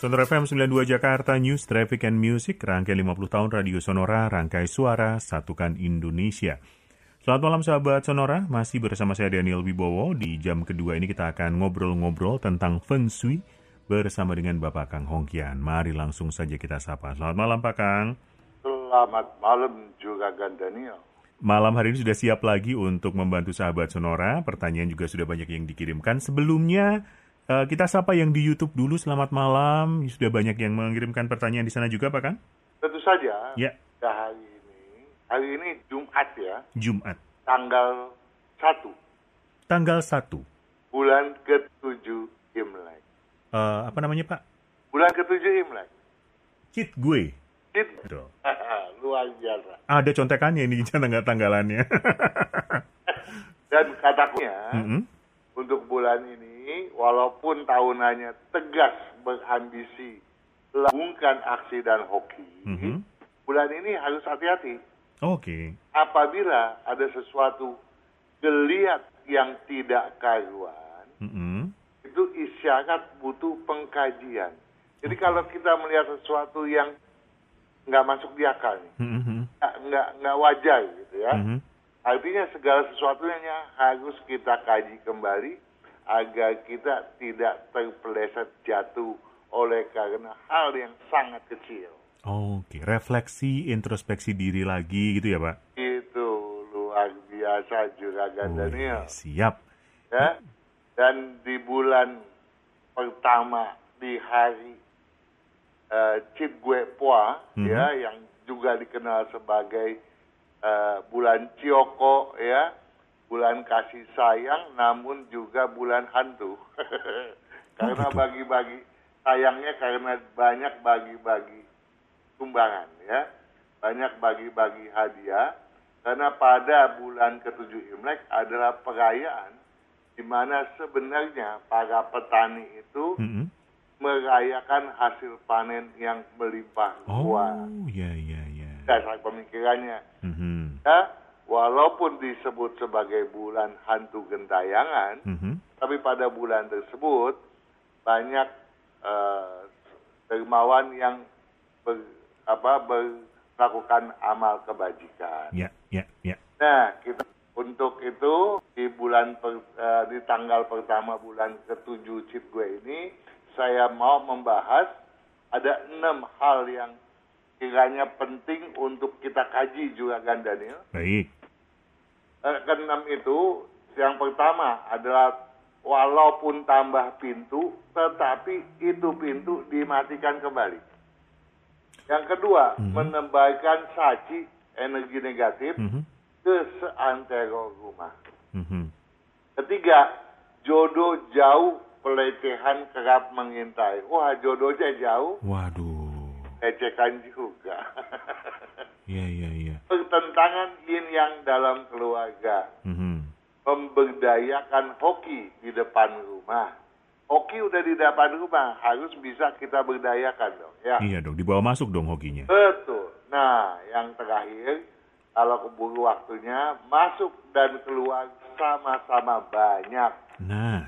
Sonora FM 92 Jakarta News Traffic and Music rangkai 50 tahun Radio Sonora rangkai suara satukan Indonesia. Selamat malam sahabat Sonora, masih bersama saya Daniel Wibowo. Di jam kedua ini kita akan ngobrol-ngobrol tentang Feng Shui bersama dengan Bapak Kang Hongkian. Mari langsung saja kita sapa. Selamat malam Pak Kang. Selamat malam juga Daniel. Malam hari ini sudah siap lagi untuk membantu sahabat Sonora. Pertanyaan juga sudah banyak yang dikirimkan. Sebelumnya Uh, kita sapa yang di YouTube dulu. Selamat malam. Sudah banyak yang mengirimkan pertanyaan di sana juga, Pak Kan? Tentu saja. Ya. ya. Hari ini, hari ini Jumat ya. Jumat. Tanggal 1. Tanggal 1. Bulan ke-7 Imlek. Uh, apa namanya, Pak? Bulan ke-7 Imlek. Cit gue. Cit. Luar biasa. Ada contekannya ini tanggal-tanggalannya. Dan katakunya, mm -hmm. Untuk bulan ini walaupun tahunannya tegas berambisi melakukan aksi dan hoki, mm -hmm. bulan ini harus hati-hati. Oke. Okay. Apabila ada sesuatu geliat yang tidak karuan, mm -hmm. itu isyarat butuh pengkajian. Jadi okay. kalau kita melihat sesuatu yang nggak masuk di akal, mm -hmm. nggak nggak wajar gitu ya. Mm -hmm. Artinya segala sesuatunya harus kita kaji kembali agar kita tidak terpeleset jatuh oleh karena hal yang sangat kecil. Oke, refleksi, introspeksi diri lagi gitu ya Pak? Itu luar biasa juga oh, Daniel. Siap. Ya, dan di bulan pertama di hari uh, Cip Gue Pua, mm -hmm. ya, yang juga dikenal sebagai uh, bulan Cioko, ya, bulan kasih sayang namun juga bulan hantu. karena oh, bagi-bagi sayangnya karena banyak bagi-bagi sumbangan ya. Banyak bagi-bagi hadiah karena pada bulan ketujuh Imlek adalah perayaan di mana sebenarnya para petani itu mm -hmm. merayakan hasil panen yang melimpah ruah. Oh, iya iya iya. Dasar pemikirannya. Mm -hmm. Ya, walaupun disebut sebagai bulan hantu gentayangan, mm -hmm. tapi pada bulan tersebut banyak uh, dermawan yang ber, apa, ber, melakukan amal kebajikan. Ya, ya, ya. Nah, kita untuk itu di bulan per, uh, di tanggal pertama bulan ketujuh Cip gue ini saya mau membahas ada enam hal yang kiranya penting untuk kita kaji juga kan Daniel. Baik eh, keenam itu yang pertama adalah walaupun tambah pintu, tetapi itu pintu dimatikan kembali. Yang kedua, mm -hmm. menembakkan saci energi negatif mm -hmm. ke seantero rumah. Mm -hmm. Ketiga, jodoh jauh, pelecehan kerap mengintai. Wah, jodohnya jauh. Waduh. Ecekan juga. Iya, iya, iya. Pertentangan yin yang dalam keluarga. Mm-hmm. Memberdayakan hoki di depan rumah. Hoki udah di depan rumah, harus bisa kita berdayakan dong. Ya. Iya dong, dibawa masuk dong hokinya. Betul. Nah, yang terakhir, kalau keburu waktunya, masuk dan keluar sama-sama banyak. Nah.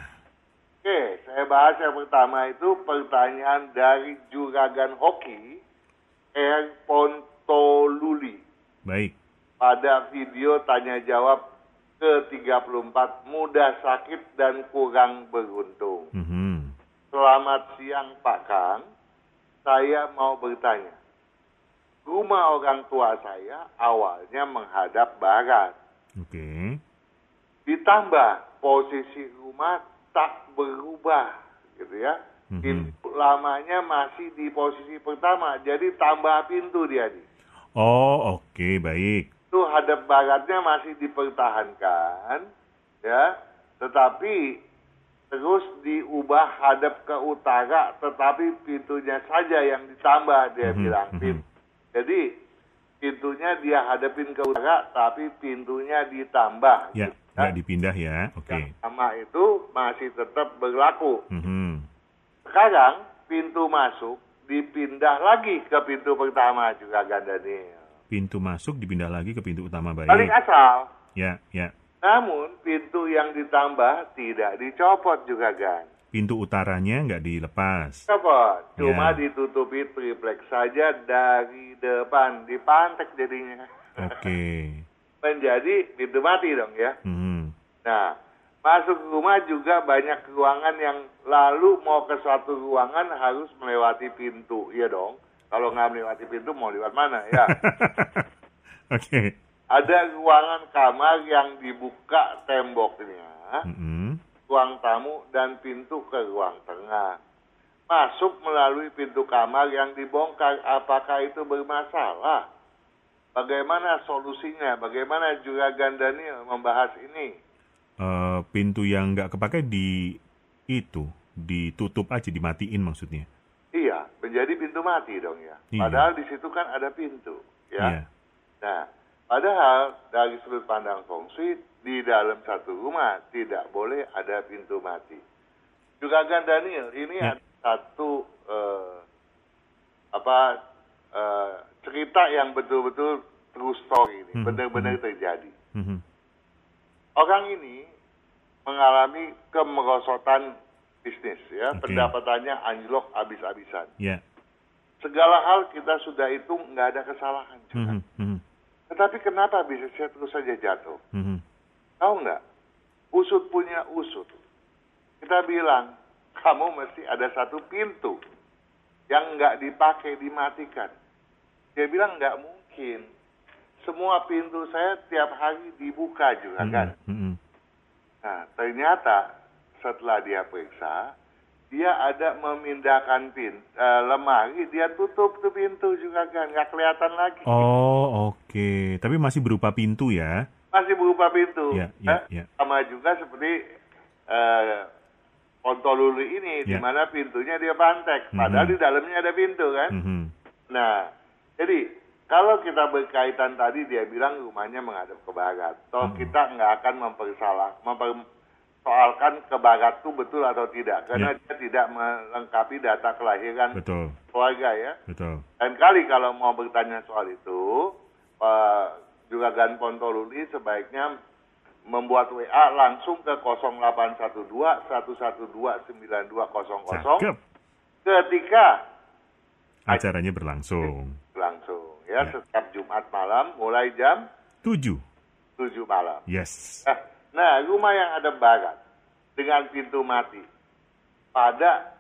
Oke, saya bahas yang pertama itu pertanyaan dari juragan hoki, Airpon Toluli. Baik. Pada video tanya jawab ke-34 mudah sakit dan kurang beruntung. Mm -hmm. Selamat siang Pak Kang. Saya mau bertanya. Rumah orang tua saya awalnya menghadap barat. Oke. Okay. Ditambah posisi rumah tak berubah gitu ya. Mm -hmm. Pintu lamanya masih di posisi pertama, jadi tambah pintu dia nih. Oh, oke, okay, baik. Itu hadap baratnya masih dipertahankan, ya. Tetapi terus diubah hadap ke utara, tetapi pintunya saja yang ditambah dia mm -hmm. bilang. Mm -hmm. Jadi pintunya dia hadapin ke utara, tapi pintunya ditambah. Ya, gitu, ya. dipindah ya, oke. Okay. Yang sama itu masih tetap berlaku. Mm -hmm. Sekarang pintu masuk dipindah lagi ke pintu pertama juga Gandani. Pintu masuk dipindah lagi ke pintu utama baik. Balik asal. Ya, ya. Namun pintu yang ditambah tidak dicopot juga Gan. pintu utaranya nggak dilepas. Apa? Cuma Ya. ditutupi triplek saja dari depan, dipantek jadinya. Oke. Menjadi pintu mati dong ya. Mhm. Nah, masuk rumah juga banyak ruangan yang lalu mau ke suatu ruangan harus melewati pintu, iya dong. Kalau nggak melewati pintu mau lewat mana ya? Oke. Ada ruangan kamar yang dibuka temboknya, Mhm. ruang tamu dan pintu ke ruang tengah. Masuk melalui pintu kamar yang dibongkar, apakah itu bermasalah? Bagaimana solusinya? Bagaimana Juragan Daniel membahas ini? Eh, pintu yang nggak kepake di itu ditutup aja dimatiin maksudnya. Iya, menjadi pintu mati dong ya. Iya. Padahal di situ kan ada pintu, ya. Iya. Nah, padahal dari sudut pandang feng shui di dalam satu rumah tidak boleh ada pintu mati. Juragan Daniel, ini Ya. ada satu eh, apa eh, cerita yang betul-betul true story ini, Mhm, benar-benar terjadi. Mhm. Orang ini mengalami kemerosotan bisnis, ya, Oke. pendapatannya anjlok habis-habisan. Ya. Segala hal kita sudah hitung nggak ada kesalahan juga. Mhm. Mhm. Tetapi kenapa bisnisnya terus saja jatuh? Mhm. Tahu nggak? Usut punya usut. Kita bilang, kamu mesti ada satu pintu yang nggak dipakai, dimatikan. Dia bilang nggak mungkin. Semua pintu saya tiap hari dibuka juga kan. Mhm. Nah, ternyata setelah dia periksa, dia ada memindahkan pin eh, lemari, dia tutup tuh pintu juga kan, nggak kelihatan lagi. Oh, oke. Tapi masih berupa pintu ya. Masih berupa pintu. Ya, ya, Eh, ya. Sama juga seperti eh, Pontolulu ini, di Ya. mana pintunya dia pantek, padahal Mhm. di dalamnya ada pintu kan. Mhm. Nah, jadi kalau kita berkaitan tadi dia bilang rumahnya menghadap ke barat. Toh Mhm. kita nggak akan mempersalah, mempersoalkan ke barat itu betul atau tidak, karena Ya. dia tidak melengkapi data kelahiran Betul. keluarga ya. Betul. Dan kali kalau mau bertanya soal itu, Pak Juragan Pontoluli sebaiknya membuat WA langsung ke 0812 112 9200 Cakep. ketika Acaranya berlangsung. langsung ya, Ya. setiap Jumat malam mulai jam Tujuh. 7 malam. Yes. Nah, nah, rumah yang ada barat dengan pintu mati pada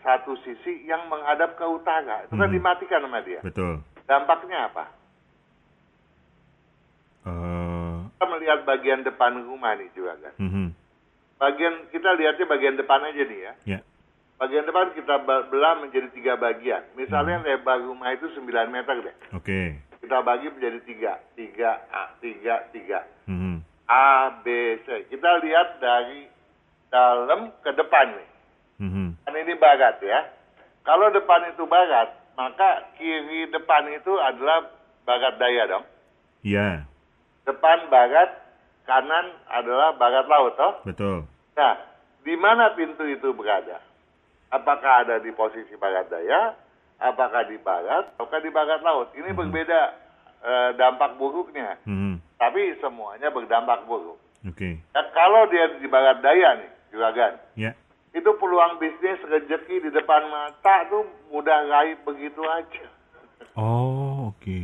satu sisi yang menghadap ke utara itu kan Mhm. dimatikan sama dia. Betul. Dampaknya apa? Eh, Kita melihat bagian depan rumah nih juga kan. mhm. Bagian kita lihatnya bagian depan aja nih ya. Ya. Bagian depan kita belah menjadi tiga bagian. Misalnya Hmm. lebar rumah itu 9 meter deh. Oke. Kita bagi menjadi tiga. Tiga, A, tiga, tiga. Mhm. A, B, C. Kita lihat dari dalam ke depan nih. Mhm. Kan ini barat ya. Kalau depan itu barat, maka kiri depan itu adalah barat daya dong. Iya. Depan barat, kanan adalah barat laut toh. Betul. Nah, di mana pintu itu berada? Apakah ada di posisi barat daya? Apakah di barat? Ataukah di barat laut? Ini berbeda eh, dampak buruknya. Mhm. Tapi semuanya berdampak buruk. Oke. Ya, kalau dia di barat daya nih, juragan, Ya. itu peluang bisnis rezeki di depan mata tuh mudah raih begitu aja. Oh, oke.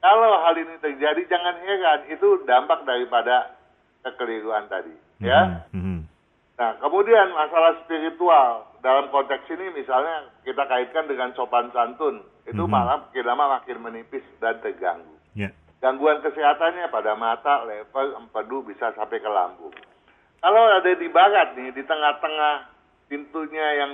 Kalau hal ini terjadi, jangan heran. Itu dampak daripada kekeliruan tadi. Ya. Mhm. Mhm. Nah, kemudian masalah spiritual dalam konteks ini misalnya kita kaitkan dengan sopan santun, itu Mhm. malah makin lama makin menipis dan terganggu. Ya. Gangguan kesehatannya pada mata, lever, empedu bisa sampai ke lambung. Kalau ada di barat nih, di tengah-tengah pintunya yang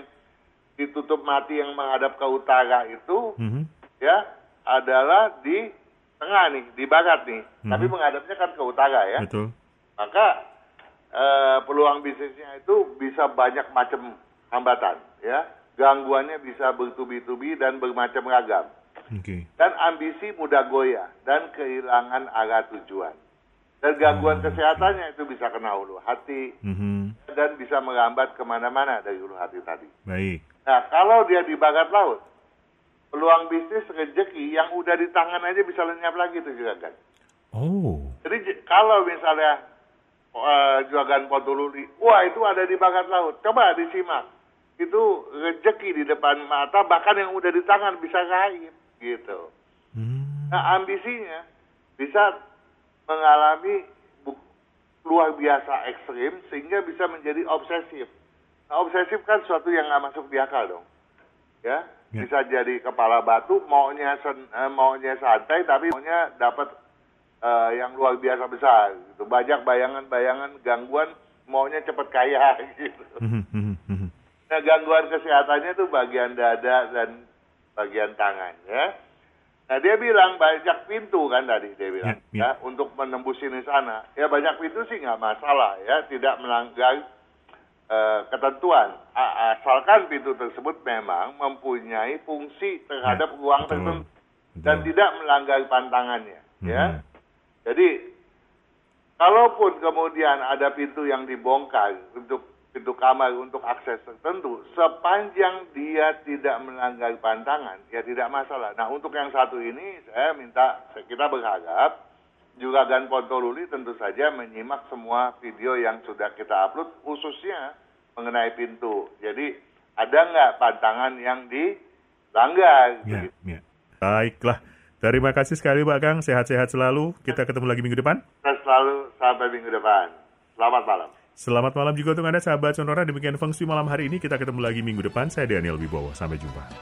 ditutup mati yang menghadap ke utara itu, Mhm. ya adalah di tengah nih, di barat nih, Mhm. tapi menghadapnya kan ke utara ya Betul. maka eh, peluang bisnisnya itu bisa banyak macam hambatan ya gangguannya bisa bertubi-tubi dan bermacam ragam Oke. dan ambisi mudah goyah dan kehilangan arah tujuan dan gangguan Hmm, kesehatannya itu bisa kena ulu hati Mhm. dan bisa merambat ke mana-mana dari ulu hati tadi Baik. nah kalau dia di barat laut peluang bisnis rezeki yang udah di tangan aja bisa lenyap lagi tuh juga kan Oh. jadi kalau misalnya uh, Juragan Pontululi. Wah itu ada di bakat laut. Coba disimak. Itu rezeki di depan mata, bahkan yang udah di tangan bisa kain gitu. Hmm. Nah ambisinya bisa mengalami luar biasa ekstrim sehingga bisa menjadi obsesif. Nah, obsesif kan suatu yang nggak masuk di akal dong, ya. ya. Bisa jadi kepala batu, maunya sen, eh, maunya santai tapi maunya dapat uh, yang luar biasa besar. Gitu. Banyak bayangan-bayangan gangguan maunya cepat kaya gitu. Nah gangguan kesehatannya itu bagian dada dan bagian tangan ya. Nah dia bilang banyak pintu kan tadi dia bilang ya, ya. ya untuk menembus ini sana. Ya banyak pintu sih nggak masalah ya tidak melanggar uh, ketentuan asalkan pintu tersebut memang mempunyai fungsi terhadap ya, ruang tertentu dan tidak melanggar pantangannya. Hmm. Ya jadi kalaupun kemudian ada pintu yang dibongkar untuk pintu kamar untuk akses tertentu, sepanjang dia tidak melanggar pantangan, ya tidak masalah. Nah untuk yang satu ini saya minta kita berharap juga Gan Pontoluli tentu saja menyimak semua video yang sudah kita upload khususnya mengenai pintu. Jadi ada nggak pantangan yang dilanggar? Ya, ya. Baiklah. Terima kasih sekali Pak Kang, sehat-sehat selalu. Kita ketemu lagi minggu depan. Selalu sampai minggu depan. Selamat malam. Selamat malam juga untuk Anda sahabat Sonora. Demikian Feng Shui malam hari ini. Kita ketemu lagi minggu depan. Saya Daniel Wibowo. Sampai jumpa.